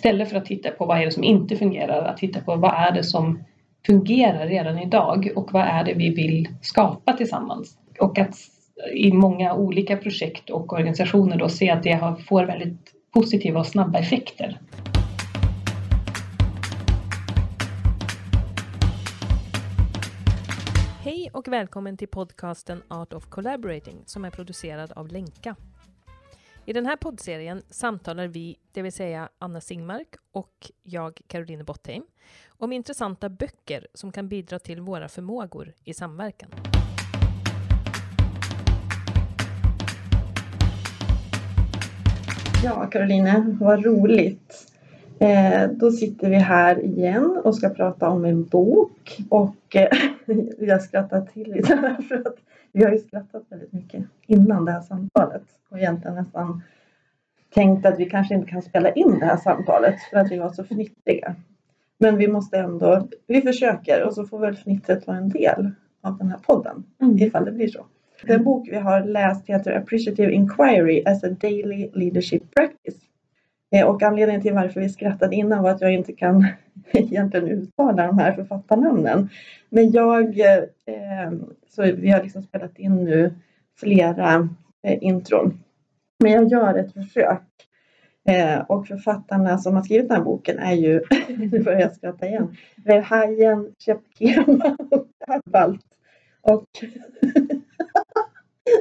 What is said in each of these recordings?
istället för att titta på vad är det som inte fungerar, att titta på vad är det som fungerar redan idag och vad är det vi vill skapa tillsammans. Och att i många olika projekt och organisationer då se att det får väldigt positiva och snabba effekter. Hej och välkommen till podcasten Art of Collaborating som är producerad av Lenka. I den här poddserien samtalar vi, det vill säga Anna Singmark och jag, Caroline Bottheim, om intressanta böcker som kan bidra till våra förmågor i samverkan. Ja, Caroline, vad roligt. Eh, då sitter vi här igen och ska prata om en bok och eh, skrattar till lite här för att vi har ju skrattat väldigt mycket innan det här samtalet och egentligen nästan tänkt att vi kanske inte kan spela in det här samtalet för att vi var så fnittriga. Men vi måste ändå, vi försöker och så får väl fnittret vara en del av den här podden mm. ifall det blir så. Den bok vi har läst heter Appreciative Inquiry as a Daily Leadership Practice. Eh, och anledningen till varför vi skrattade innan var att jag inte kan egentligen uttala de här författarnamnen. Men jag, eh, eh, så vi har liksom spelat in nu flera intron. Men jag gör ett försök. Och författarna som har skrivit den här boken är ju, nu börjar jag skratta igen, Verhaien, Chepkema och Abalt. Och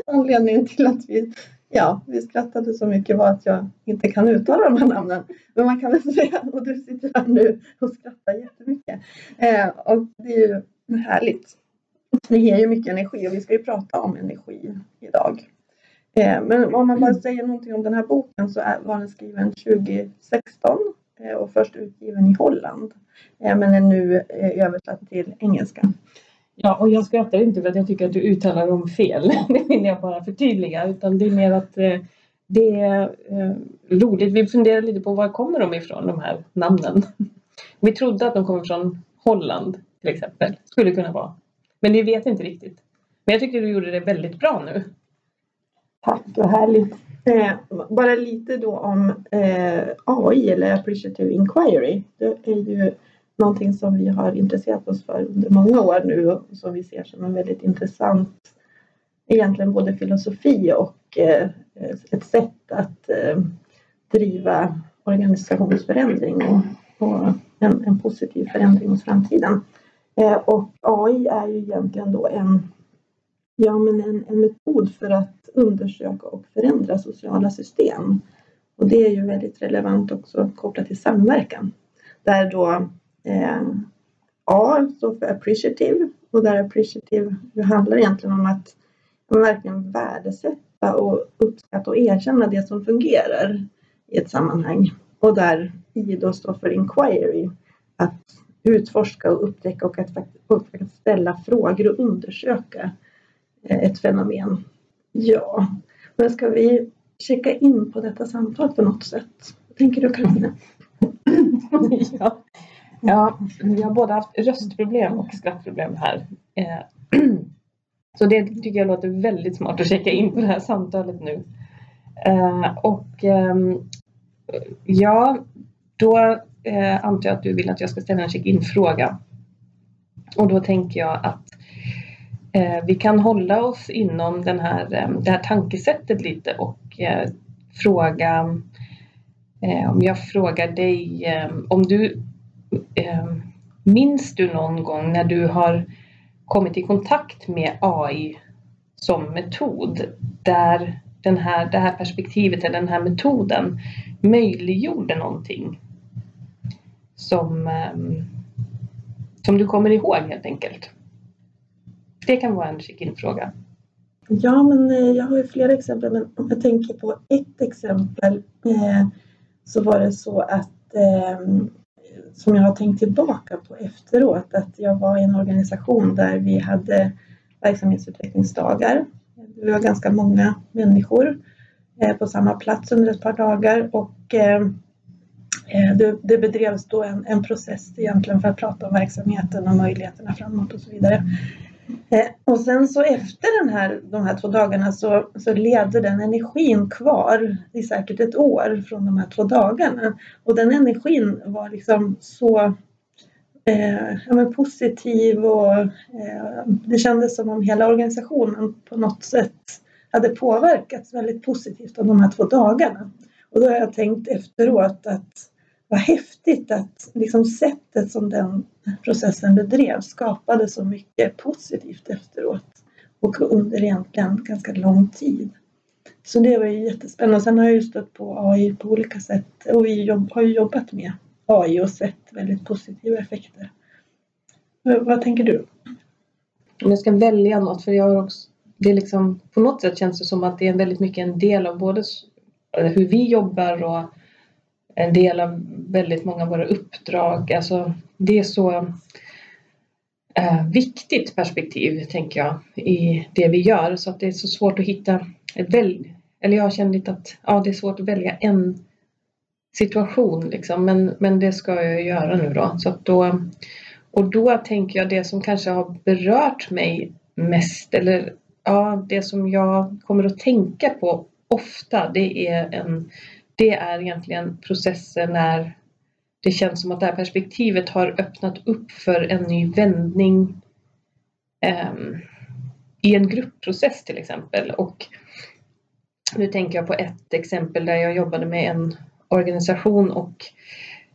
anledningen till att vi, ja, vi skrattade så mycket var att jag inte kan uttala de här namnen. Men man kan väl säga, och du sitter här nu och skrattar jättemycket. Eh, och det är ju härligt. Det ger ju mycket energi och vi ska ju prata om energi idag. Eh, men om man bara säger någonting om den här boken så var den skriven 2016 eh, och först utgiven i Holland. Eh, men är nu eh, översatt till engelska. Ja, och jag skrattar inte för att jag tycker att du uttalar dem fel. Det vill jag bara förtydliga. Utan det är mer att eh, det är eh, roligt. Vi funderar lite på var kommer de ifrån, de här namnen. Vi trodde att de kommer från Holland till exempel. Skulle kunna vara. Men vi vet inte riktigt. Men jag tycker du gjorde det väldigt bra nu. Tack, vad härligt. Eh, bara lite då om eh, AI eller Appreciative Inquiry. Det är ju någonting som vi har intresserat oss för under många år nu och som vi ser som en väldigt intressant, egentligen både filosofi och eh, ett sätt att eh, driva organisationsförändring och, en, en, positiv förändring mot framtiden. Eh, och AI är ju egentligen då en Ja, men en, en metod för att undersöka och förändra sociala system. Och det är ju väldigt relevant också kopplat till samverkan. Där då eh, A står för appreciative och där appreciative det handlar egentligen om att man verkligen värdesätta och uppskatta och erkänna det som fungerar i ett sammanhang. Och där I då står för inquiry, att utforska och upptäcka och att, och att ställa frågor och undersöka eh, ett fenomen. Ja, men ska vi checka in på detta samtal på något sätt? Vad tänker du Karolina? ja ja, vi har båda haft röstproblem och skrattproblem här. Eh, så det tycker jag låter väldigt smart att checka in på det här samtalet nu. Eh, och ehm, ja, då antar jag att du vill att jag ska ställa en check-in-fråga. Och då tänker jag att Eh, vi kan hålla oss inom den här, eh, det här tankesättet lite och eh, fråga om jag frågar dig om du Ehm, minns du någon gång när du har kommit i kontakt med AI som metod där den här, det här perspektivet eller den här metoden möjliggjorde någonting som, ehm, som du kommer ihåg helt enkelt? Det kan vara en check-in-fråga. Ja, men eh, jag har ju flera exempel, men om jag tänker på ett exempel eh, så var det så att eh, som jag har tänkt tillbaka på efteråt, att jag var i en organisation där vi hade verksamhetsutvecklingsdagar. Vi var ganska många människor eh, på samma plats under ett par dagar och eh, eh, det, det bedrevs då en, en process egentligen för att prata om verksamheten och möjligheterna framåt och så vidare. Eh, och sen så efter den här, de här två dagarna så, så levde den energin kvar i säkert ett år från de här två dagarna. Och den energin var liksom så eh, ja, men positiv och eh, det kändes som om hela organisationen på något sätt hade påverkats väldigt positivt av de här två dagarna. Och då har jag tänkt efteråt att vad häftigt att liksom sättet som den processen bedrevs skapade så mycket positivt efteråt och under egentligen ganska lång tid. Så det var ju jättespännande. Sen har jag ju stött på AI på olika sätt och vi har ju jobbat med AI och sett väldigt positiva effekter. Vad tänker du? Om jag ska välja något, för jag har också, det är liksom, på något sätt känns det som att det är väldigt mycket en del av både hur vi jobbar och en del av väldigt många av våra uppdrag. Alltså, det är så eh, viktigt perspektiv, tänker jag, i det vi gör. Så att det är så svårt att hitta ett väl, eller jag har känt att ja, det är svårt att välja en situation liksom. Men, men det ska jag göra nu då. Så att då. Och då tänker jag det som kanske har berört mig mest eller ja, det som jag kommer att tänka på ofta det är en det är egentligen processer när det känns som att det här perspektivet har öppnat upp för en ny vändning um, i en gruppprocess till exempel. Och nu tänker jag på ett exempel där jag jobbade med en organisation och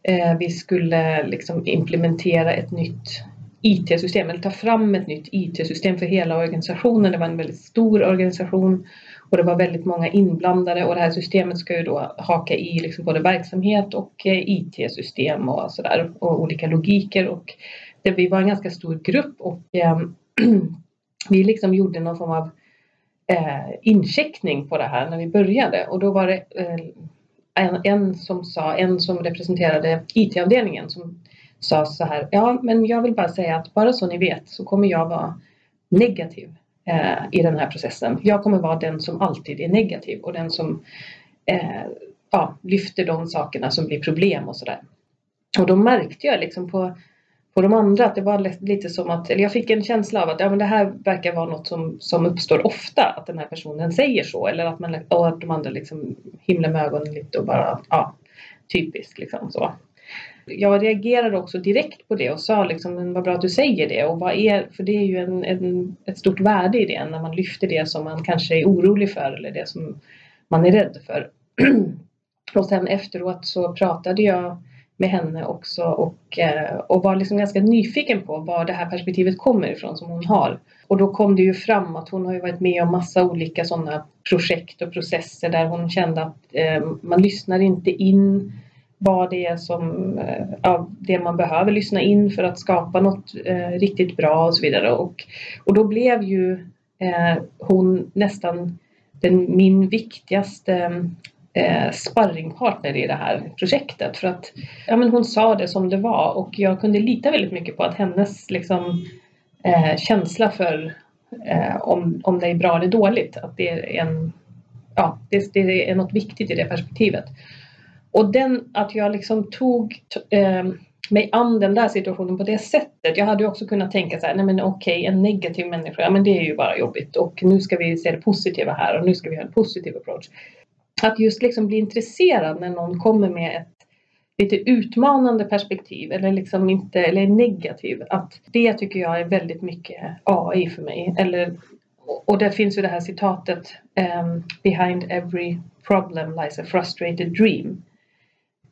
eh, vi skulle liksom implementera ett nytt IT-system eller ta fram ett nytt IT-system för hela organisationen. Det var en väldigt stor organisation och det var väldigt många inblandade och det här systemet ska ju då haka i liksom både verksamhet och eh, IT-system och sådär och olika logiker och det, vi var en ganska stor grupp och eh, vi liksom gjorde någon form av eh, incheckning på det här när vi började och då var det eh, en, en som sa, en som representerade IT-avdelningen som sa så här, ja men jag vill bara säga att bara så ni vet så kommer jag vara negativ eh, i den här processen. Jag kommer vara den som alltid är negativ och den som eh, ja, lyfter de sakerna som blir problem och sådär. Och då märkte jag liksom på, på de andra att det var lite som att, eller jag fick en känsla av att ja, men det här verkar vara något som, som uppstår ofta, att den här personen säger så eller att, man, och att de andra liksom himlar med ögonen lite och bara, ja, typiskt liksom så jag reagerade också direkt på det och sa liksom, men vad bra att du säger det och vad är, för det är ju en, en, ett stort värde i det när man lyfter det som man kanske är orolig för eller det som man är rädd för. och sen efteråt så pratade jag med henne också och, eh, och var liksom ganska nyfiken på var det här perspektivet kommer ifrån som hon har. Och då kom det ju fram att hon har ju varit med om massa olika sådana projekt och processer där hon kände att eh, man lyssnar inte in vad det är som, eh, ja, det man behöver lyssna in för att skapa något eh, riktigt bra och så vidare. Och, och då blev ju eh, hon nästan den, min viktigaste eh, sparringpartner i det här projektet. För att ja, men hon sa det som det var och jag kunde lita väldigt mycket på att hennes liksom, eh, känsla för eh, om, om det är bra eller dåligt, att det är, en, ja, det, det är något viktigt i det perspektivet. Och den, att jag liksom tog eh, mig an den där situationen på det sättet. Jag hade ju också kunnat tänka så här, nej men okej, okay, en negativ människa, ja men det är ju bara jobbigt och nu ska vi se det positiva här och nu ska vi ha en positiv approach. Att just liksom bli intresserad när någon kommer med ett lite utmanande perspektiv eller liksom inte, eller negativ. Att det tycker jag är väldigt mycket AI för mig. Eller, och där finns ju det här citatet um, Behind every problem lies a frustrated dream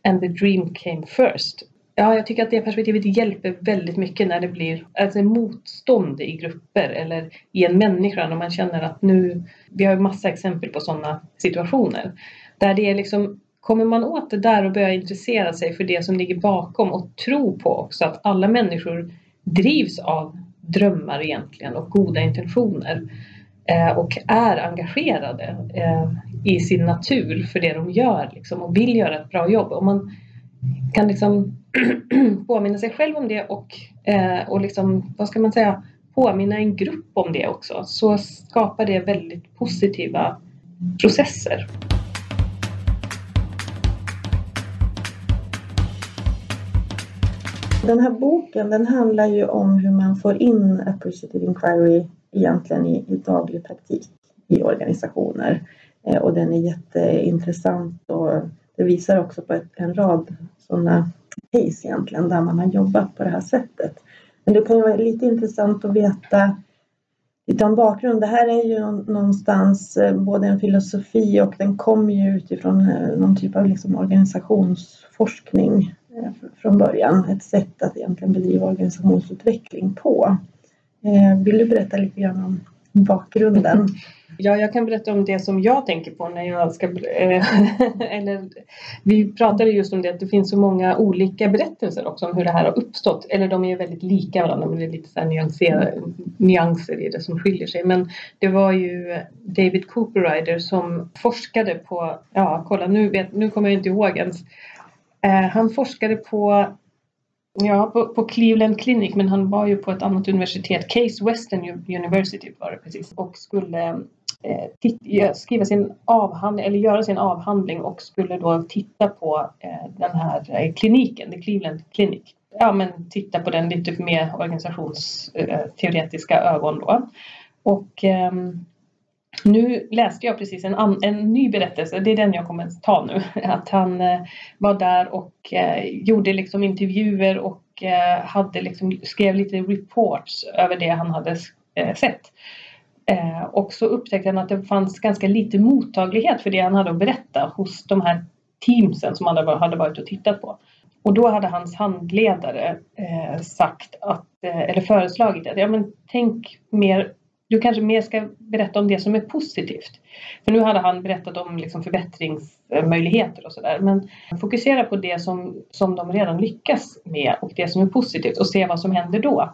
and the dream came first. Ja, jag tycker att det perspektivet hjälper väldigt mycket när det blir alltså, motstånd i grupper eller i en människa när man känner att nu, vi har massa exempel på sådana situationer där det är liksom Kommer man åt det där och börjar intressera sig för det som ligger bakom och tro på också att alla människor drivs av drömmar egentligen och goda intentioner eh, och är engagerade eh, i sin natur för det de gör liksom, och vill göra ett bra jobb. Om man kan liksom påminna sig själv om det och, eh, och liksom, vad ska man säga, påminna en grupp om det också så skapar det väldigt positiva processer. Den här boken den handlar ju om hur man får in appreciative inquiry egentligen i, i daglig praktik i organisationer. Eh, och den är jätteintressant och det visar också på ett, en rad sådana case egentligen där man har jobbat på det här sättet. Men det kan ju vara lite intressant att veta lite om bakgrund. Det här är ju någonstans eh, både en filosofi och den kommer ju utifrån eh, någon typ av liksom organisationsforskning från början. Ett sätt att egentligen bedriva organisationsutveckling på. Vill du berätta lite grann om bakgrunden? Ja, jag kan berätta om det som jag tänker på när jag ska... Eh, eller, vi pratade just om det att det finns så många olika berättelser också om hur det här har uppstått. Eller de är väldigt lika varandra men det är lite så här nyanser i det som skiljer sig. Men det var ju David Cooperrider som forskade på... Ja, kolla nu, vet, nu kommer jag inte ihåg ens. Eh, han forskade på Ja, på, på, Cleveland Clinic, men han var ju på ett annat universitet, Case Western University var det precis, och skulle eh, skriva sin avhandling eller göra sin avhandling och skulle då titta på eh, den här eh, kliniken, The Cleveland Clinic. Ja, men titta på den lite mer organisationsteoretiska ögon då. Och ehm, nu läste jag precis en, en ny berättelse, det är den jag kommer att ta nu. Att han eh, var där och eh, gjorde liksom intervjuer och eh, hade liksom, skrev lite reports över det han hade eh, sett. Eh, och så upptäckte han att det fanns ganska lite mottaglighet för det han hade att berätta hos de här teamsen som han hade varit och tittat på. Och då hade hans handledare eh, sagt att, eller föreslagit att ja, men tänk mer du kanske mer ska berätta om det som är positivt. För nu hade han berättat om liksom möjligheter och sådär. Men fokusera på det som, som de redan lyckas med och det som är positivt och se vad som händer då.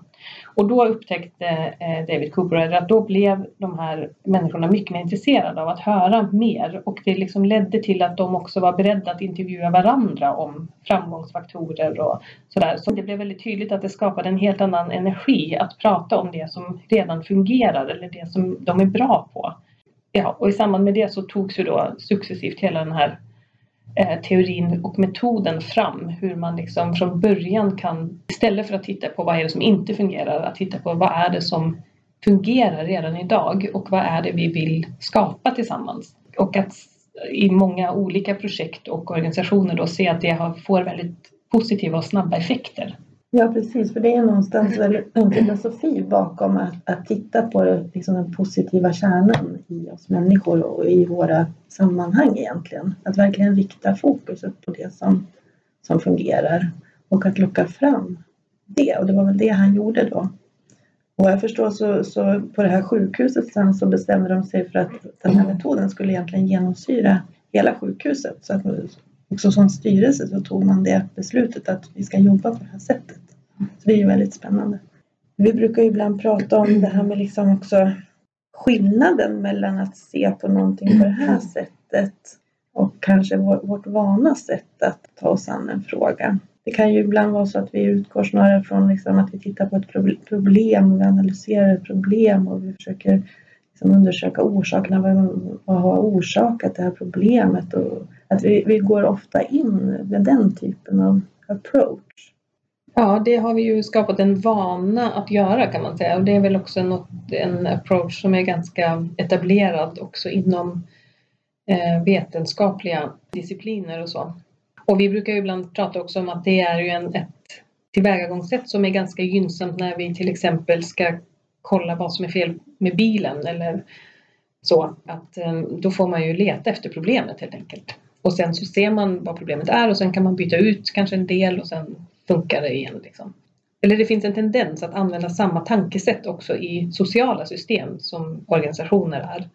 Och då upptäckte eh, David Cooper att då blev de här människorna mycket mer intresserade av att höra mer och det liksom ledde till att de också var beredda att intervjua varandra om framgångsfaktorer och sådär. Så det blev väldigt tydligt att det skapade en helt annan energi att prata om det som redan fungerar eller det som de är bra på. Ja, och i samband med det så togs ju då successivt hela den här Eh, teorin och metoden fram. Hur man liksom från början kan, istället för att titta på vad är det som inte fungerar, att titta på vad är det som fungerar redan idag och vad är det vi vill skapa tillsammans. Och att i många olika projekt och organisationer då se att det får väldigt positiva och snabba effekter. Ja precis, för det är någonstans väl en filosofi bakom att, att titta på det, liksom den positiva kärnan i oss människor och i våra sammanhang egentligen. Att verkligen rikta fokuset på det som, som fungerar och att locka fram det. Och det var väl det han gjorde då. Och jag förstår så, så på det här sjukhuset sen så bestämde de sig för att den här metoden skulle egentligen genomsyra hela sjukhuset. Så att också som styrelse så tog man det beslutet att vi ska jobba på det här sättet. Så det är ju väldigt spännande. Vi brukar ju ibland prata om det här med liksom också skillnaden mellan att se på någonting på det här sättet och kanske vårt vana sätt att ta oss an en fråga. Det kan ju ibland vara så att vi utgår snarare från liksom att vi tittar på ett problem och vi analyserar ett problem och vi försöker liksom undersöka orsakerna. Vad, vad har orsakat det här problemet? Och att vi, vi går ofta in med den typen av approach. Ja, det har vi ju skapat en vana att göra kan man säga och det är väl också något, en approach som är ganska etablerad också inom eh, vetenskapliga discipliner och så. Och vi brukar ju ibland prata också om att det är ju en, ett tillvägagångssätt som är ganska gynnsamt när vi till exempel ska kolla vad som är fel med bilen eller så. Att eh, då får man ju leta efter problemet helt enkelt. Och sen så ser man vad problemet är och sen kan man byta ut kanske en del och sen funkar det igen. Liksom. Eller det finns en tendens att använda samma tankesätt också i sociala system som organisationer är.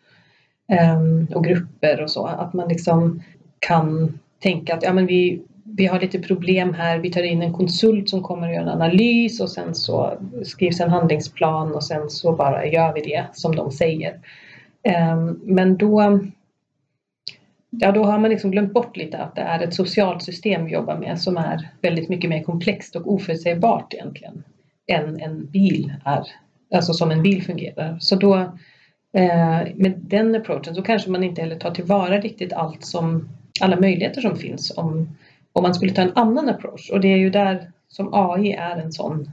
Ehm, och grupper och så. Att man liksom kan tänka att ja, men vi, vi har lite problem här, vi tar in en konsult som kommer och gör en analys och sen så skrivs en handlingsplan och sen så bara gör vi det som de säger. Ehm, men då ja, då har man liksom glömt bort lite att det är ett socialt system vi jobbar med som är väldigt mycket mer komplext och oförutsägbart egentligen än en bil är. Alltså som en bil fungerar. Så då eh, med den approachen så kanske man inte heller tar tillvara riktigt allt som alla möjligheter som finns om, om man skulle ta en annan approach och det är ju där som AI är en sån,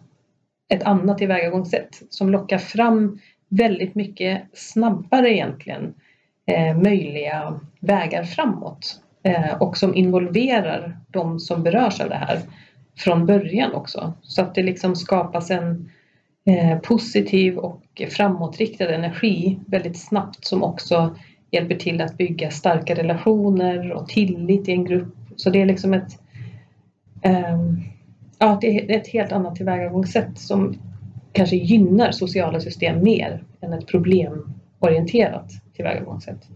ett annat tillvägagångssätt som lockar fram väldigt mycket snabbare egentligen Eh, möjliga vägar framåt eh, och som involverar de som berörs av det här från början också. Så att det liksom skapas en eh, positiv och framåtriktad energi väldigt snabbt som också hjälper till att bygga starka relationer och tillit i en grupp. Så det är liksom ett, ehm, ja, det är ett helt annat tillvägagångssätt som kanske gynnar sociala system mer än ett problem orienterat tillvägagångssätt.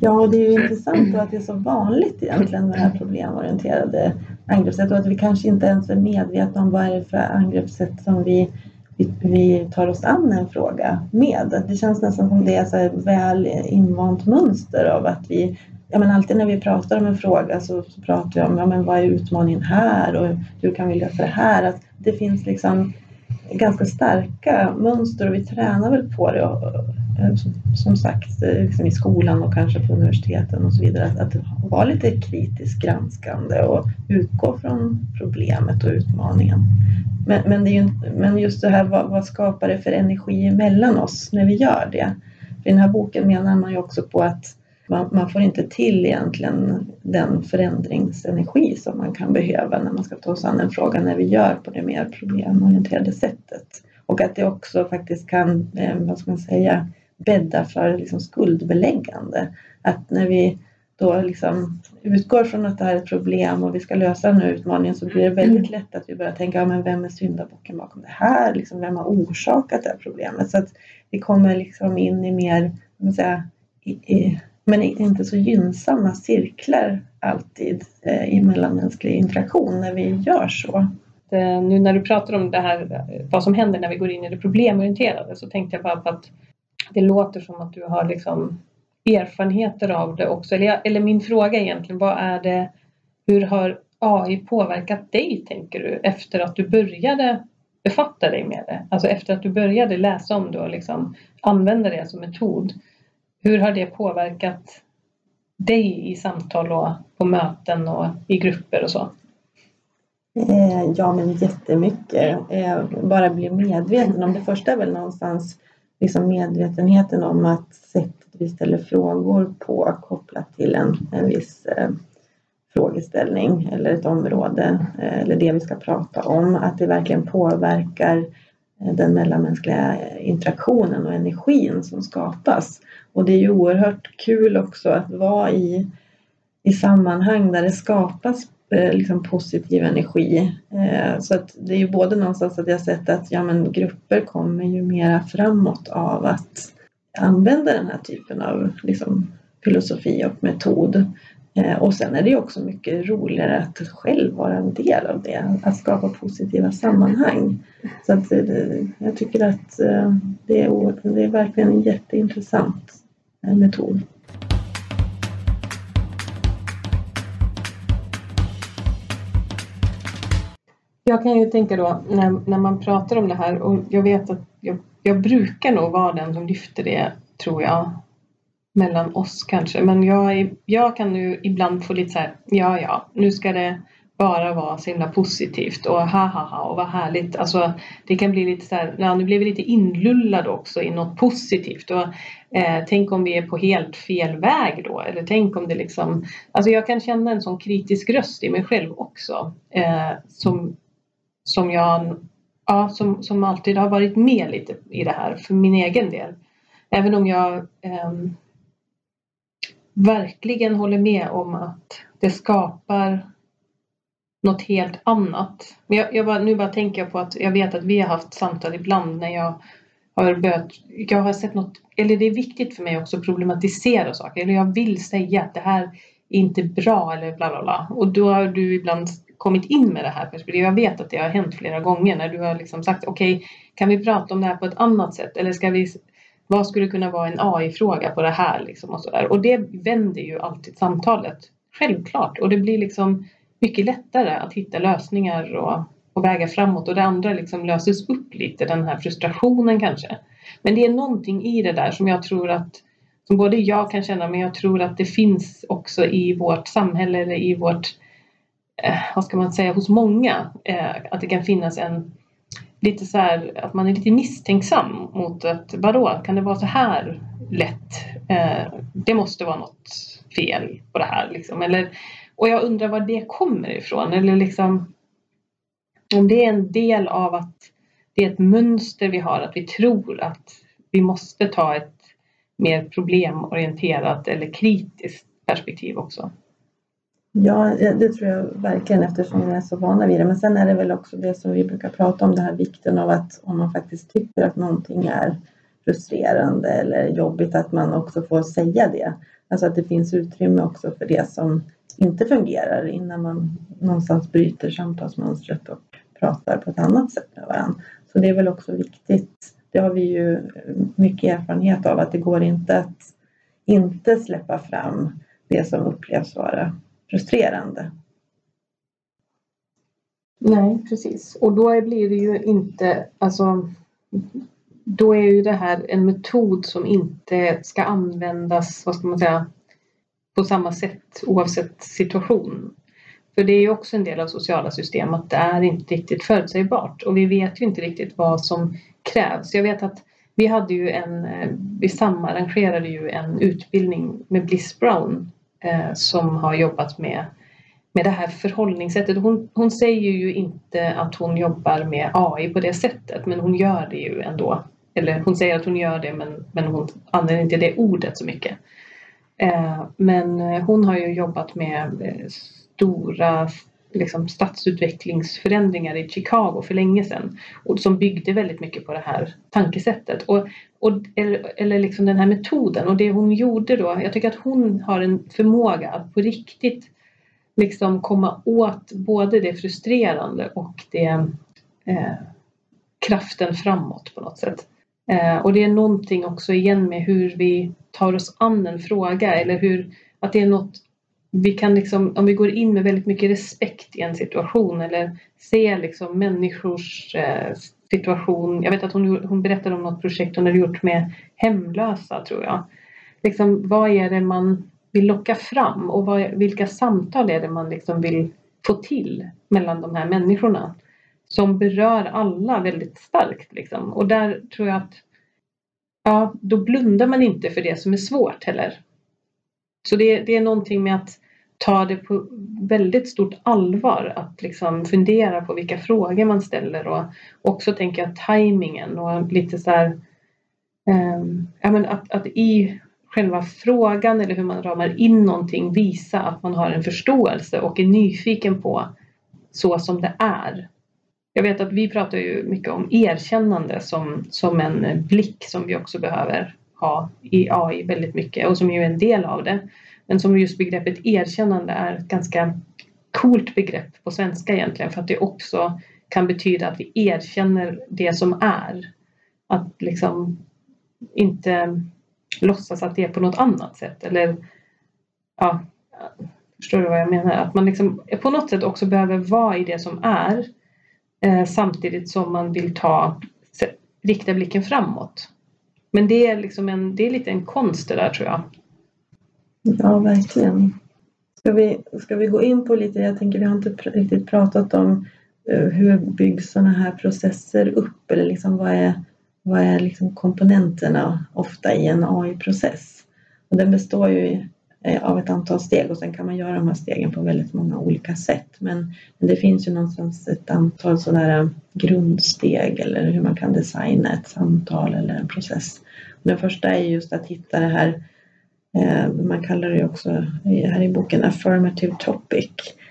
Ja, det är ju intressant att det är så vanligt egentligen med det här problemorienterade angreppssätt och att vi kanske inte ens är medvetna om vad det är för angreppssätt som vi, vi, vi tar oss an en fråga med. Det känns nästan som det är så väl invant mönster av att vi Ja, men alltid när vi pratar om en fråga så, så pratar vi om ja, men vad är utmaningen här och hur kan vi lösa det här? Att det finns liksom ganska starka mönster och vi tränar väl på det Eh, som sagt eh, liksom i skolan och kanske på universiteten och så vidare, att, att vara lite kritiskt granskande och utgå från problemet och utmaningen. Men, men, det är ju, men just det här, vad, vad, skapar det för energi mellan oss när vi gör det? För I den här boken menar man ju också på att man, man, får inte till egentligen den förändringsenergi som man kan behöva när man ska ta sig an en fråga när vi gör på det mer problemorienterade sättet. Och att det också faktiskt kan, eh, vad ska man säga, bädda för liksom skuldbeläggande. Att när vi då liksom utgår från att det här är ett problem och vi ska lösa den här utmaningen så blir det väldigt lätt att vi börjar tänka, ja, men vem är syndabocken bakom det här? Liksom, vem har orsakat det här problemet? Så att vi kommer liksom in i mer, säga, i, i, men inte så gynnsamma cirklar alltid eh, i mellanmänsklig interaktion när vi gör så. Eh, nu när du pratar om det här, vad som händer när vi går in i det problemorienterade så tänkte jag bara på att det låter som att du har liksom erfarenheter av det också. Eller, eller min fråga egentligen, vad är det, hur har AI påverkat dig tänker du efter att du började befatta dig med det? Alltså efter att du började läsa om det och liksom använda det som metod. Hur har det påverkat dig i samtal och på möten och i grupper och så? Eh, ja, men jättemycket. Eh, bara bli medveten om det första är väl någonstans liksom medvetenheten om att sättet vi ställer frågor på kopplat till en, en viss eh, frågeställning eller ett område eh, eller det vi ska prata om, att det verkligen påverkar eh, den mellanmänskliga eh, interaktionen och energin som skapas. Och det är ju oerhört kul också att vara i, i sammanhang där det skapas Eh, liksom positiv energi. Eh, så att det är ju både någonstans att jag sett att ja, men grupper kommer ju mera framåt av att använda den här typen av liksom, filosofi och metod. Eh, och sen är det ju också mycket roligare att själv vara en del av det, att skapa positiva sammanhang. Så att jag tycker att det är, det är verkligen en jätteintressant metod. Jag kan ju tänka då när, när man pratar om det här och jag vet att jag, jag brukar nog vara den som lyfter det tror jag mellan oss kanske. Men jag, jag kan ju ibland få lite så här, ja ja, nu ska det bara vara så himla positivt och ha ha ha och vad härligt. Alltså det kan bli lite så här, ja, nu blev vi lite inlullade också i något positivt och eh, tänk om vi är på helt fel väg då eller tänk om det liksom, alltså jag kan känna en sån kritisk röst i mig själv också eh, som som jag ja, som, som alltid har varit med lite i det här för min egen del. Även om jag eh, verkligen håller med om att det skapar något helt annat. Men jag, jag bara, nu bara tänker jag på att jag vet att vi har haft samtal ibland när jag har börjat, jag har sett något, eller det är viktigt för mig också att problematisera saker. Eller jag vill säga att det här är inte bra eller bla bla bla. Och då har du ibland kommit in med det här perspektivet. Jag vet att det har hänt flera gånger när du har liksom sagt okej, okay, kan vi prata om det här på ett annat sätt eller ska vi vad skulle kunna vara en AI-fråga på det här liksom och så där. Och det vänder ju alltid samtalet. Självklart. Och det blir liksom mycket lättare att hitta lösningar och, och väga framåt och det andra liksom löses upp lite, den här frustrationen kanske. Men det är någonting i det där som jag tror att som både jag kan känna men jag tror att det finns också i vårt samhälle eller i vårt eh, vad ska man säga, hos många, eh, att det kan finnas en lite så här, att man är lite misstänksam mot att vadå, kan det vara så här lätt? Eh, det måste vara något fel på det här liksom. Eller, och jag undrar var det kommer ifrån eller liksom om det är en del av att det är ett mönster vi har, att vi tror att vi måste ta ett mer problemorienterat eller kritiskt perspektiv också. Ja, det tror jag verkligen eftersom vi är så vana vid det. Men sen är det väl också det som vi brukar prata om, den här vikten av att om man faktiskt tycker att någonting är frustrerande eller jobbigt, att man också får säga det. Alltså att det finns utrymme också för det som inte fungerar innan man någonstans bryter samtalsmönstret och pratar på ett annat sätt med varandra. Så det är väl också viktigt. Det har vi ju mycket erfarenhet av att det går inte att inte släppa fram det som upplevs vara frustrerande. Nej, precis. Och då blir det ju inte, alltså då är ju det här en metod som inte ska användas, vad ska man säga, på samma sätt oavsett situation. För det är ju också en del av sociala system att det är inte riktigt förutsägbart och vi vet ju inte riktigt vad som krävs. Jag vet att vi hade ju en, eh, vi samarrangerade ju en utbildning med Bliss Brown Eh, som har jobbat med, med det här förhållningssättet. Hon, hon säger ju inte att hon jobbar med AI på det sättet men hon gör det ju ändå. Eller hon säger att hon gör det men, men hon använder inte det ordet så mycket. Eh, men hon har ju jobbat med eh, stora liksom, stadsutvecklingsförändringar i Chicago för länge sedan och som byggde väldigt mycket på det här tankesättet. Och, och, eller eller liksom den här metoden och det hon gjorde då, jag tycker att hon har en förmåga att på riktigt liksom komma åt både det frustrerande och det eh, kraften framåt på något sätt. Eh, och det är någonting också igen med hur vi tar oss an en fråga eller hur att det är något vi kan liksom, om vi går in med väldigt mycket respekt i en situation eller ser liksom människors eh, situation. Jag vet att hon, hon berättade om något projekt hon hade gjort med hemlösa tror jag. Liksom, vad är det man vill locka fram och vad, vilka samtal är det man liksom vill få till mellan de här människorna som berör alla väldigt starkt. Liksom. Och där tror jag att ja, då blundar man inte för det som är svårt heller. Så det, det är någonting med att ta det på väldigt stort allvar att liksom fundera på vilka frågor man ställer och också tänker jag tajmingen och lite så här, eh, ja, men att, att i själva frågan eller hur man ramar in någonting visa att man har en förståelse och är nyfiken på så som det är. Jag vet att vi pratar ju mycket om erkännande som, som en blick som vi också behöver ha i AI väldigt mycket och som ju är en del av det. Men som just begreppet erkännande är ett ganska coolt begrepp på svenska egentligen för att det också kan betyda att vi erkänner det som är. Att liksom inte låtsas att det är på något annat sätt eller ja, förstår du vad jag menar? Att man liksom på något sätt också behöver vara i det som är eh, samtidigt som man vill ta rikta blicken framåt. Men det är liksom en, det är lite en konst det där tror jag. Ja, verkligen. Ska vi, ska vi gå in på lite, jag tänker vi har inte riktigt pratat om uh, hur byggs sådana här processer upp eller liksom vad är, vad är liksom komponenterna ofta i en AI-process? Och den består ju eh, av ett antal steg och sen kan man göra de här stegen på väldigt många olika sätt. Men, men det finns ju någonstans ett antal sådana grundsteg eller hur man kan designa ett samtal eller en process. Och den första är just att hitta det här Eh, man kallar det också här i boken affirmative topic.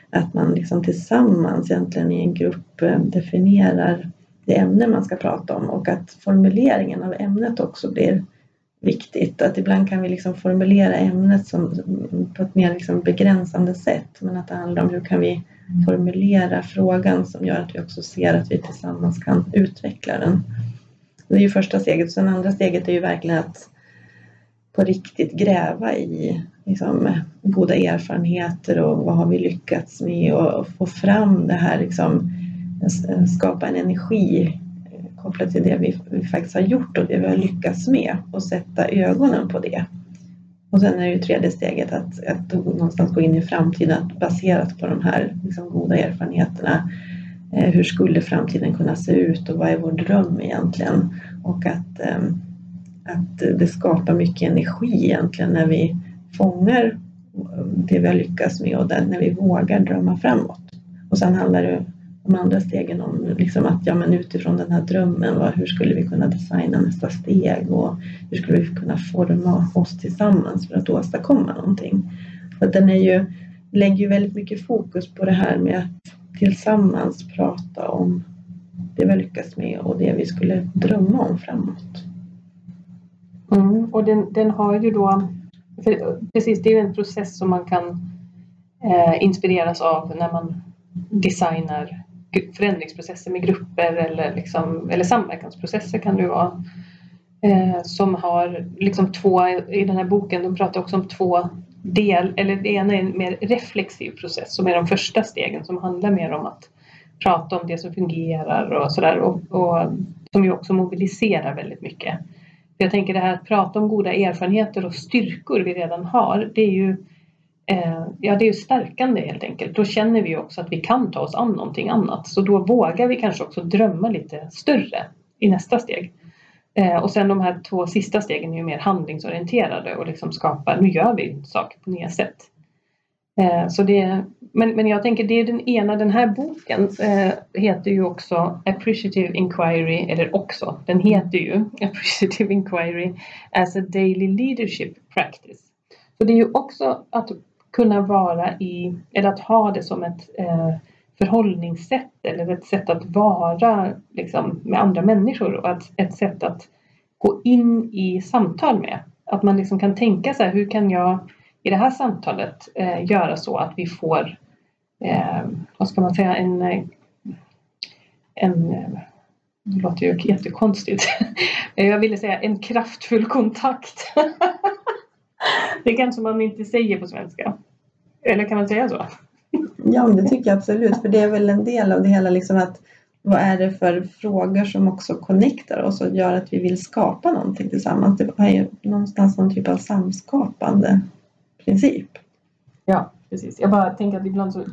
Att man liksom tillsammans egentligen i en grupp eh, definierar det ämne man ska prata om och att formuleringen av ämnet också blir viktigt. Att ibland kan vi liksom formulera ämnet som, på ett mer liksom begränsande sätt men att det handlar om hur kan vi formulera frågan som gör att vi också ser att vi tillsammans kan utveckla den. Det är ju första steget. Sen andra steget är ju verkligen att på riktigt gräva i liksom, goda erfarenheter och vad har vi lyckats med och få fram det här, liksom, skapa en energi kopplat till det vi, vi faktiskt har gjort och det vi har lyckats med och sätta ögonen på det. Och sen är det ju tredje steget att, att någonstans gå in i framtiden baserat på de här liksom, goda erfarenheterna. Eh, hur skulle framtiden kunna se ut och vad är vår dröm egentligen? Och att, eh, att eh, det skapar mycket energi egentligen när vi fångar eh, det vi har lyckats med och när vi vågar drömma framåt. Och sen handlar det de andra stegen om liksom att ja, men utifrån den här drömmen, vad, hur skulle vi kunna designa nästa steg och hur skulle vi kunna forma oss tillsammans för att åstadkomma någonting. För den är ju, lägger ju väldigt mycket fokus på det här med att tillsammans prata om det vi har lyckats med och det vi skulle drömma om framåt. Mm, och den, den har ju då, precis det är ju en process som man kan eh, inspireras av när man designar förändringsprocesser med grupper eller, liksom, eller samverkansprocesser kan det vara. Eh, som har liksom två, i den här boken, de pratar också om två del, eller det ena är en mer reflexiv process som är de första stegen som handlar mer om att prata om det som fungerar och sådär och, och som ju också mobiliserar väldigt mycket. Jag tänker det här att prata om goda erfarenheter och styrkor vi redan har, det är ju Eh, ja, det är ju stärkande helt enkelt. Då känner vi också att vi kan ta oss an någonting annat. Så då vågar vi kanske också drömma lite större i nästa steg. Eh, och sen de här två sista stegen är ju mer handlingsorienterade och liksom skapar, nu gör vi saker på nya sätt. Eh, så det, men, men jag tänker det är den ena, den här boken eh, heter ju också Appreciative Inquiry, eller också, den heter ju Appreciative Inquiry as a Daily Leadership Practice. Så det är ju också att kunna vara i, eller att ha det som ett eh, förhållningssätt eller ett sätt att vara liksom, med andra människor och att, ett sätt att gå in i samtal med. Att man liksom kan tänka så här, hur kan jag i det här samtalet eh, göra så att vi får, eh, vad ska man säga, en, eh, en det låter ju jättekonstigt. Jag ville säga en kraftfull kontakt. Det kanske man inte säger på svenska. Eller kan man säga så? Ja, det tycker jag absolut. För det är väl en del av det hela, liksom att vad är det för frågor som också connectar oss och gör att vi vill skapa någonting tillsammans. Det är ju någonstans någon typ av samskapande princip. Ja, precis. Jag bara tänker att ibland så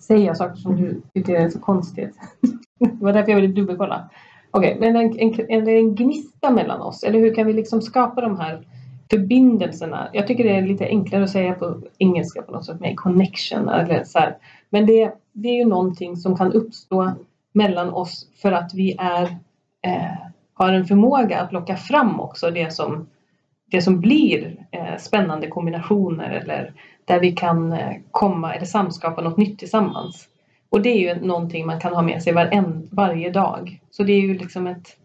säger jag saker som du tycker är så konstigt. det var därför jag ville dubbelkolla. Okej, okay, men en, en, en, en gnista mellan oss, eller hur kan vi liksom skapa de här förbindelserna. Jag tycker det är lite enklare att säga på engelska på något sätt med connection eller så här. Men det, det är ju någonting som kan uppstå mellan oss för att vi är, eh, har en förmåga att locka fram också det som, det som blir eh, spännande kombinationer eller där vi kan eh, komma eller samskapa något nytt tillsammans. Och det är ju någonting man kan ha med sig varen, varje dag. Så det är ju liksom ett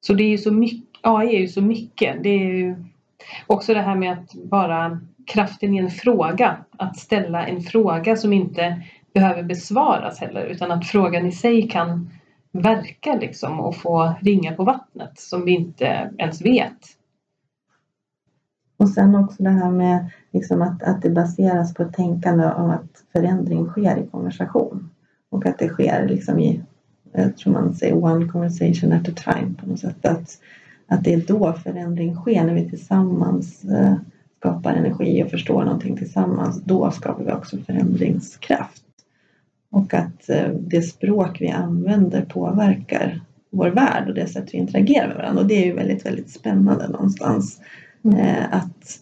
så det är ju så mycket, AI är ju så mycket. Det är ju Också det här med att bara kraften i en fråga, att ställa en fråga som inte behöver besvaras heller utan att frågan i sig kan verka liksom och få ringa på vattnet som vi inte ens vet. Och sen också det här med liksom att, att det baseras på ett tänkande om att förändring sker i konversation och att det sker liksom i, jag tror man säger one conversation at a time på något sätt. Att, att det är då förändring sker, när vi tillsammans eh, skapar energi och förstår någonting tillsammans. Då skapar vi också förändringskraft. Och att eh, det språk vi använder påverkar vår värld och det sätt vi interagerar med varandra. Och det är ju väldigt, väldigt spännande någonstans. Mm. Eh, att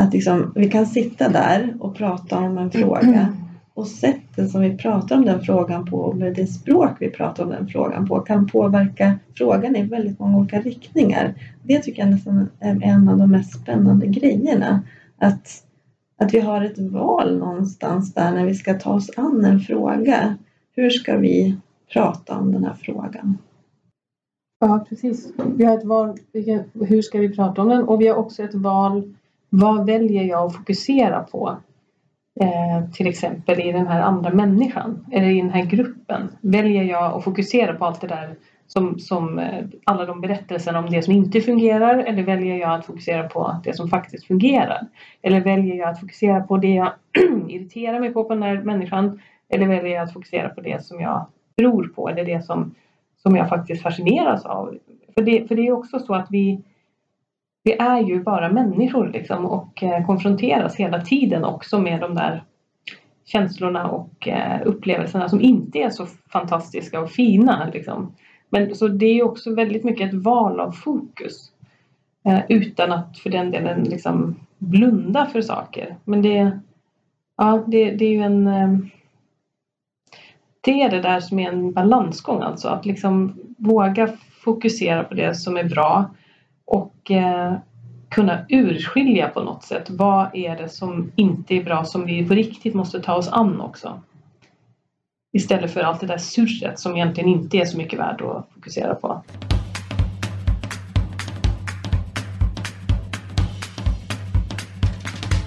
att liksom, vi kan sitta där och prata om en fråga och sättet som vi pratar om den frågan på och det språk vi pratar om den frågan på kan påverka frågan i väldigt många olika riktningar. Det tycker jag nästan är en av de mest spännande grejerna. Att, att vi har ett val någonstans där när vi ska ta oss an en fråga. Hur ska vi prata om den här frågan? Ja, precis. Vi har ett val, hur ska vi prata om den? Och vi har också ett val, vad väljer jag att fokusera på? Eh, till exempel i den här andra människan eller i den här gruppen? Väljer jag att fokusera på allt det där som, som eh, alla de berättelserna om det som inte fungerar eller väljer jag att fokusera på det som faktiskt fungerar? Eller väljer jag att fokusera på det jag irriterar mig på på den här människan eller väljer jag att fokusera på det som jag tror på eller det som, som jag faktiskt fascineras av? För det, för det är också så att vi vi är ju bara människor liksom och eh, konfronteras hela tiden också med de där känslorna och eh, upplevelserna som inte är så fantastiska och fina. Liksom. Men så det är också väldigt mycket ett val av fokus. Eh, utan att för den delen liksom blunda för saker. Men det, ja, det, det är ju en det är det där som är en balansgång alltså. Att liksom våga fokusera på det som är bra och eh, kunna urskilja på något sätt. Vad är det som inte är bra som vi på riktigt måste ta oss an också? Istället för allt det där surret som egentligen inte är så mycket värt att fokusera på.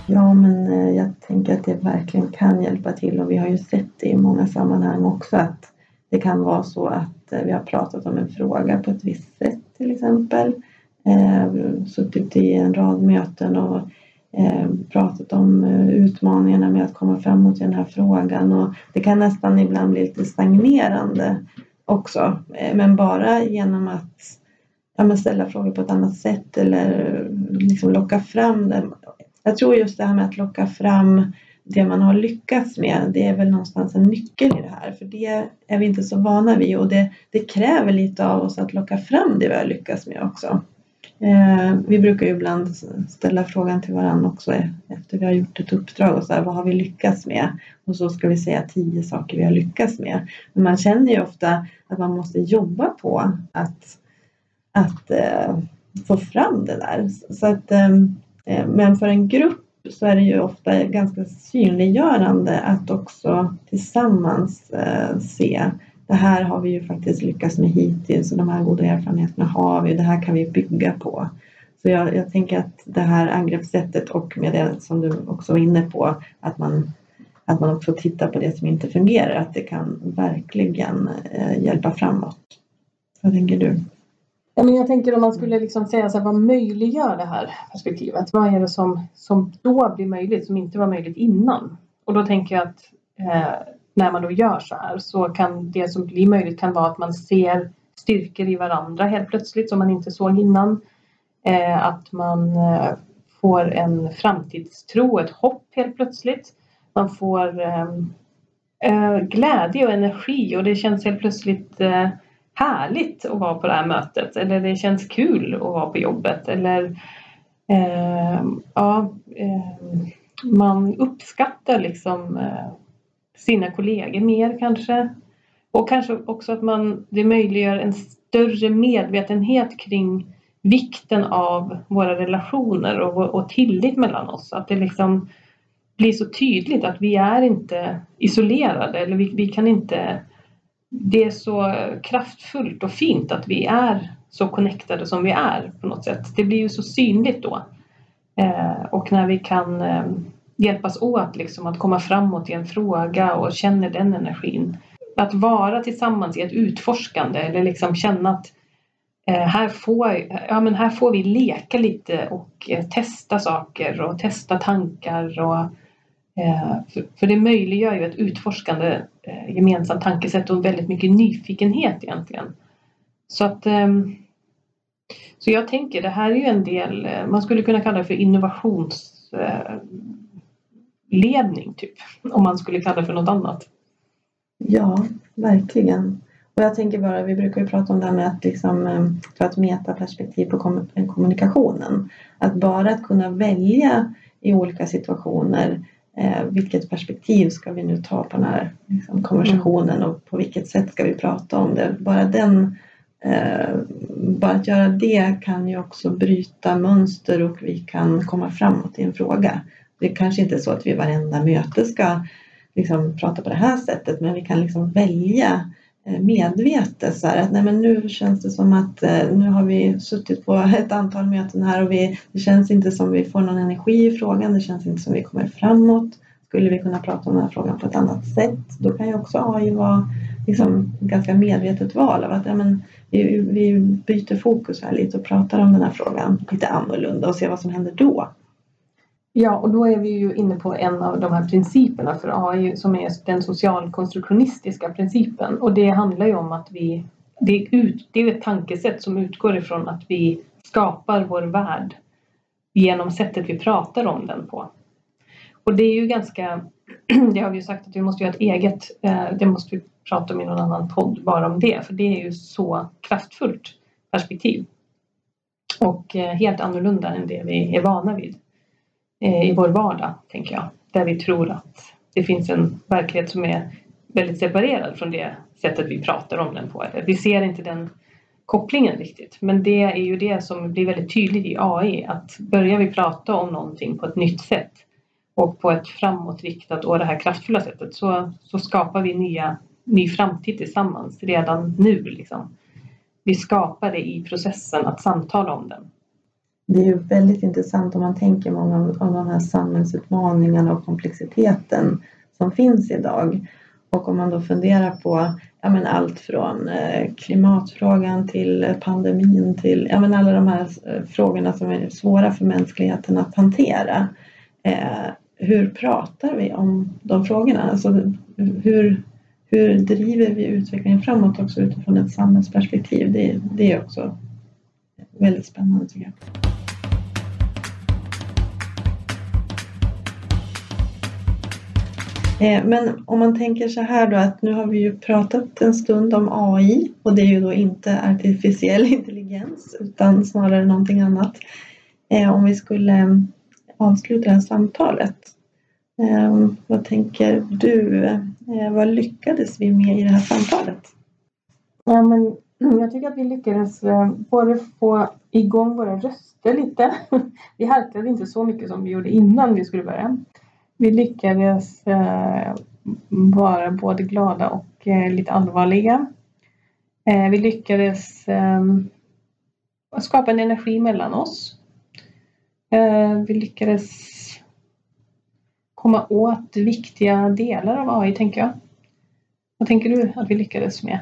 Ja, men eh, jag tänker att det verkligen kan hjälpa till och vi har ju sett det i många sammanhang också att det kan vara så att eh, vi har pratat om en fråga på ett visst sätt till exempel. Eh, suttit i en rad möten och pratat om utmaningarna med att komma framåt i den här frågan och det kan nästan ibland bli lite stagnerande också. Men bara genom att ja, ställa frågor på ett annat sätt eller liksom locka fram det jag tror just det här med att locka fram det man har lyckats med, det är väl någonstans en nyckel i det här. För det är vi inte så vana vid och det, det kräver lite av oss att locka fram det vi har lyckats med också. Eh, vi brukar ju ibland ställa frågan till varandra också efter vi har gjort ett uppdrag och så här, vad har vi lyckats med? Och så ska vi säga tio saker vi har lyckats med. Men man känner ju ofta att man måste jobba på att, att eh, få fram det där. Så att eh, Eh, men för en grupp så är det ju ofta ganska synliggörande att också tillsammans eh, se det här har vi ju faktiskt lyckats med hittills och de här goda erfarenheterna har vi. Det här kan vi bygga på. Så jag, jag tänker att det här angreppssättet och med det som du också var inne på att man, att man också tittar på det som inte fungerar, att det kan verkligen eh, hjälpa framåt. Vad tänker du? Ja, men jag tänker om man skulle liksom säga så här, vad möjliggör det här perspektivet? Vad är det som, som då blir möjligt som inte var möjligt innan? Och då tänker jag att eh, när man då gör så här så kan det som blir möjligt kan vara att man ser styrkor i varandra helt plötsligt som man inte såg innan. Eh, att man eh, får en framtidstro, ett hopp helt plötsligt. Man får eh, eh glädje och energi och det känns helt plötsligt eh, härligt att vara på det här mötet eller det känns kul att vara på jobbet eller eh, ja, eh, man uppskattar liksom eh, sina kollegor mer kanske. Och kanske också att man, det möjliggör en större medvetenhet kring vikten av våra relationer och, och tillit mellan oss. Att det liksom blir så tydligt att vi är inte isolerade eller vi, vi kan inte det är så kraftfullt och fint att vi är så connectade som vi är på något sätt. Det blir ju så synligt då. Eh, och när vi kan eh, hjälpas åt liksom att komma framåt i en fråga och känner den energin. Att vara tillsammans i ett utforskande eller liksom känna att eh, här, får, ja, men här får vi leka lite och eh, testa saker och testa tankar och Eh, för, det möjliggör ju ett utforskande eh, gemensamt tankesätt och väldigt mycket nyfikenhet egentligen. Så att eh, så jag tänker det här är ju en del, man skulle kunna kalla det för innovationsledning typ. Om man skulle kalla det för något annat. Ja, verkligen. Och jag tänker bara, vi brukar ju prata om det här med att liksom, ta ett metaperspektiv på kommunikationen. Att bara att kunna välja i olika situationer Eh, vilket perspektiv ska vi nu ta på den här liksom, konversationen mm. och på vilket sätt ska vi prata om det? Bara, den, eh, bara att göra det kan ju också bryta mönster och vi kan komma framåt i en fråga. Det kanske inte är så att vi varenda möte ska liksom, prata på det här sättet men vi kan liksom välja Eh, Eh, medvetet så här, att nej men nu känns det som att eh, nu har vi suttit på ett antal möten här och vi, det känns inte som vi får någon energi i frågan, det känns inte som vi kommer framåt. Skulle vi kunna prata om den här frågan på ett annat sätt, då kan ju också AI vara liksom ganska medvetet val av att ja, men, vi, vi byter fokus här lite och pratar om den här frågan lite annorlunda och ser vad som händer då. Ja, och då är vi ju inne på en av de här principerna för AI som är den socialkonstruktionistiska principen. Och det handlar ju om att vi, det är, ut, det är ett tankesätt som utgår ifrån att vi skapar vår värld genom sättet vi pratar om den på. Och det är ju ganska, det har vi ju sagt att vi måste göra ett eget, eh, det måste vi prata om i någon annan podd bara om det, för det är ju så kraftfullt perspektiv. Och eh, helt annorlunda än det vi är vana vid Eh, i vår vardag, tänker jag. Där vi tror att det finns en verklighet som är väldigt separerad från det sättet vi pratar om den på. Vi ser inte den kopplingen riktigt. Men det är ju det som blir väldigt tydligt i AI att börjar vi prata om någonting på ett nytt sätt och på ett framåtriktat och det här kraftfulla sättet så, så skapar vi nya, ny framtid tillsammans redan nu. Liksom. Vi skapar det i processen att samtala om den. Det är ju väldigt intressant om man tänker många av de här samhällsutmaningarna och komplexiteten som finns idag. Och om man då funderar på ja, men allt från eh, klimatfrågan till pandemin till ja, men alla de här eh, frågorna som är svåra för mänskligheten att hantera. Eh, hur pratar vi om de frågorna? Alltså, hur, hur driver vi utvecklingen framåt också utifrån ett samhällsperspektiv? Det, det är också väldigt spännande tycker jag. Eh, men om man tänker så här då att nu har vi ju pratat en stund om AI och det är ju då inte artificiell intelligens utan snarare någonting annat. Eh, om vi skulle eh, avsluta det här samtalet. Vad tänker du? Vad lyckades vi med i det här samtalet? Ja, men jag tycker att vi lyckades både få igång våra röster lite. Vi harklade inte så mycket som vi gjorde innan vi skulle börja. Vi lyckades eh, vara både glada och eh, lite allvarliga. Eh, vi lyckades ehm, skapa en energi mellan oss. Vi lyckades komma åt viktiga delar av AI, tänker jag. Vad tänker du att vi lyckades med?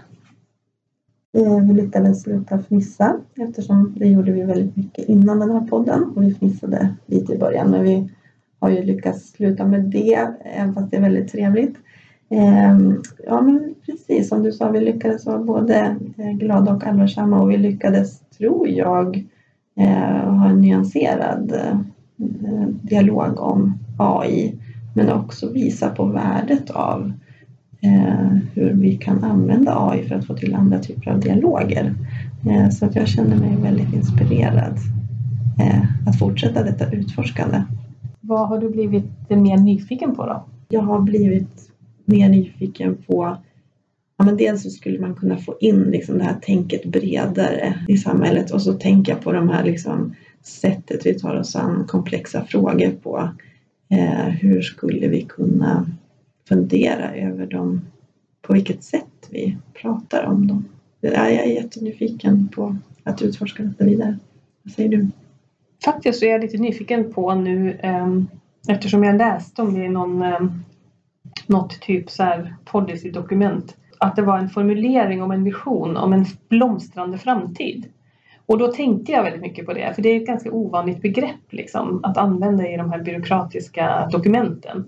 Vi lyckades sluta fnissa eftersom det gjorde vi väldigt mycket innan den här podden och vi fnissade lite i början men vi har ju lyckats sluta med det, även fast det är väldigt trevligt. Ehm, ja, men precis som du sa, vi lyckades vara både eh, glada och allvarsamma och vi lyckades, tror jag, eh, ha en nyanserad eh, dialog om AI, men också visa på värdet av hur vi kan använda AI för att få till andra typer av dialoger. Så att jag känner mig väldigt inspirerad att fortsätta detta utforskande. Vad har du blivit mer nyfiken på då? Jag har blivit mer nyfiken på Ja, men dels så skulle man kunna få in liksom det här tänket bredare i samhället och så tänka på de här liksom sättet vi tar oss an komplexa frågor på. Eh, hur skulle vi kunna fundera över dem, på vilket sätt vi pratar om dem? Jag är jättenyfiken på att utforska detta vidare. Vad säger du? Faktiskt så är jag lite nyfiken på nu ehm, eftersom jag läste om det i någon, ehm, något typ så här policydokument att det var en formulering om en vision om en blomstrande framtid. Och då tänkte jag väldigt mycket på det, för det är ett ganska ovanligt begrepp liksom, att använda i de här byråkratiska dokumenten.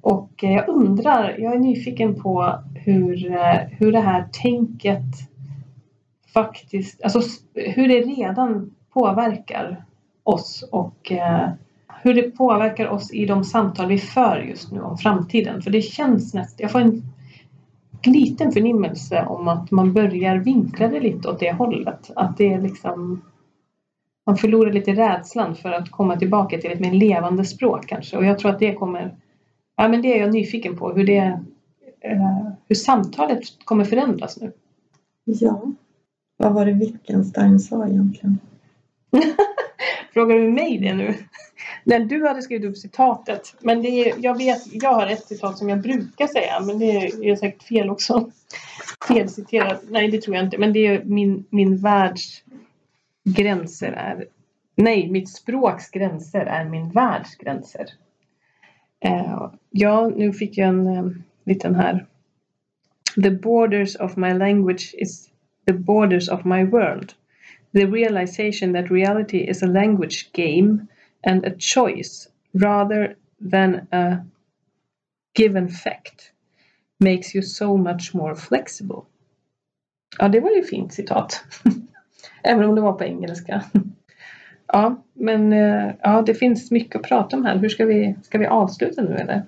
Och eh, jag undrar, jag är nyfiken på hur, eh, hur det här tänket faktiskt, alltså hur det redan påverkar oss och eh, hur det påverkar oss i de samtal vi för just nu om framtiden. För det känns nästan, jag får en liten förnimmelse om att man börjar vinkla det lite åt det hållet. Att det är liksom man förlorar lite rädslan för att komma tillbaka till ett mer levande språk kanske. Och jag tror att det kommer, ja men det är jag nyfiken på, hur det, eh, hur samtalet kommer förändras nu. Ja, vad var det Wittgenstein sa egentligen? Frågar du mig det nu? Nej, du hade skrivit upp citatet. Men det är, jag, vet, jag har ett citat som jag brukar säga, men det är säkert fel också. Felciterat. Nej, det tror jag inte. Men det är min, min världs gränser är... Nej, mitt språks gränser är min världs gränser. Uh, ja, nu fick jag en uh, liten här. The borders of my language is the borders of my world the realization that reality is a language game and a choice rather than a given fact makes you so much more flexible. Ja, det var ju fint citat. Även om det var på engelska. Ja, men eh, ja, det finns mycket att prata om här. Hur ska vi, ska vi avsluta nu eller?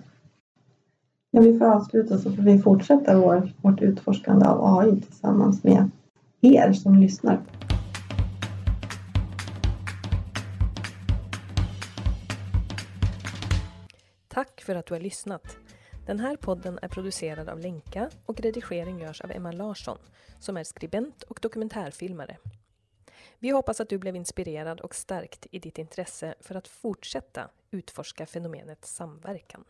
Ja, vi får avsluta så får vi fortsätta vår, vårt utforskande av AI tillsammans med er som lyssnar. För att du har lyssnat. Den här podden är producerad av Lenka och redigering görs av Emma Larsson som är skribent och dokumentärfilmare. Vi hoppas att du blev inspirerad och stärkt i ditt intresse för att fortsätta utforska fenomenet samverkan.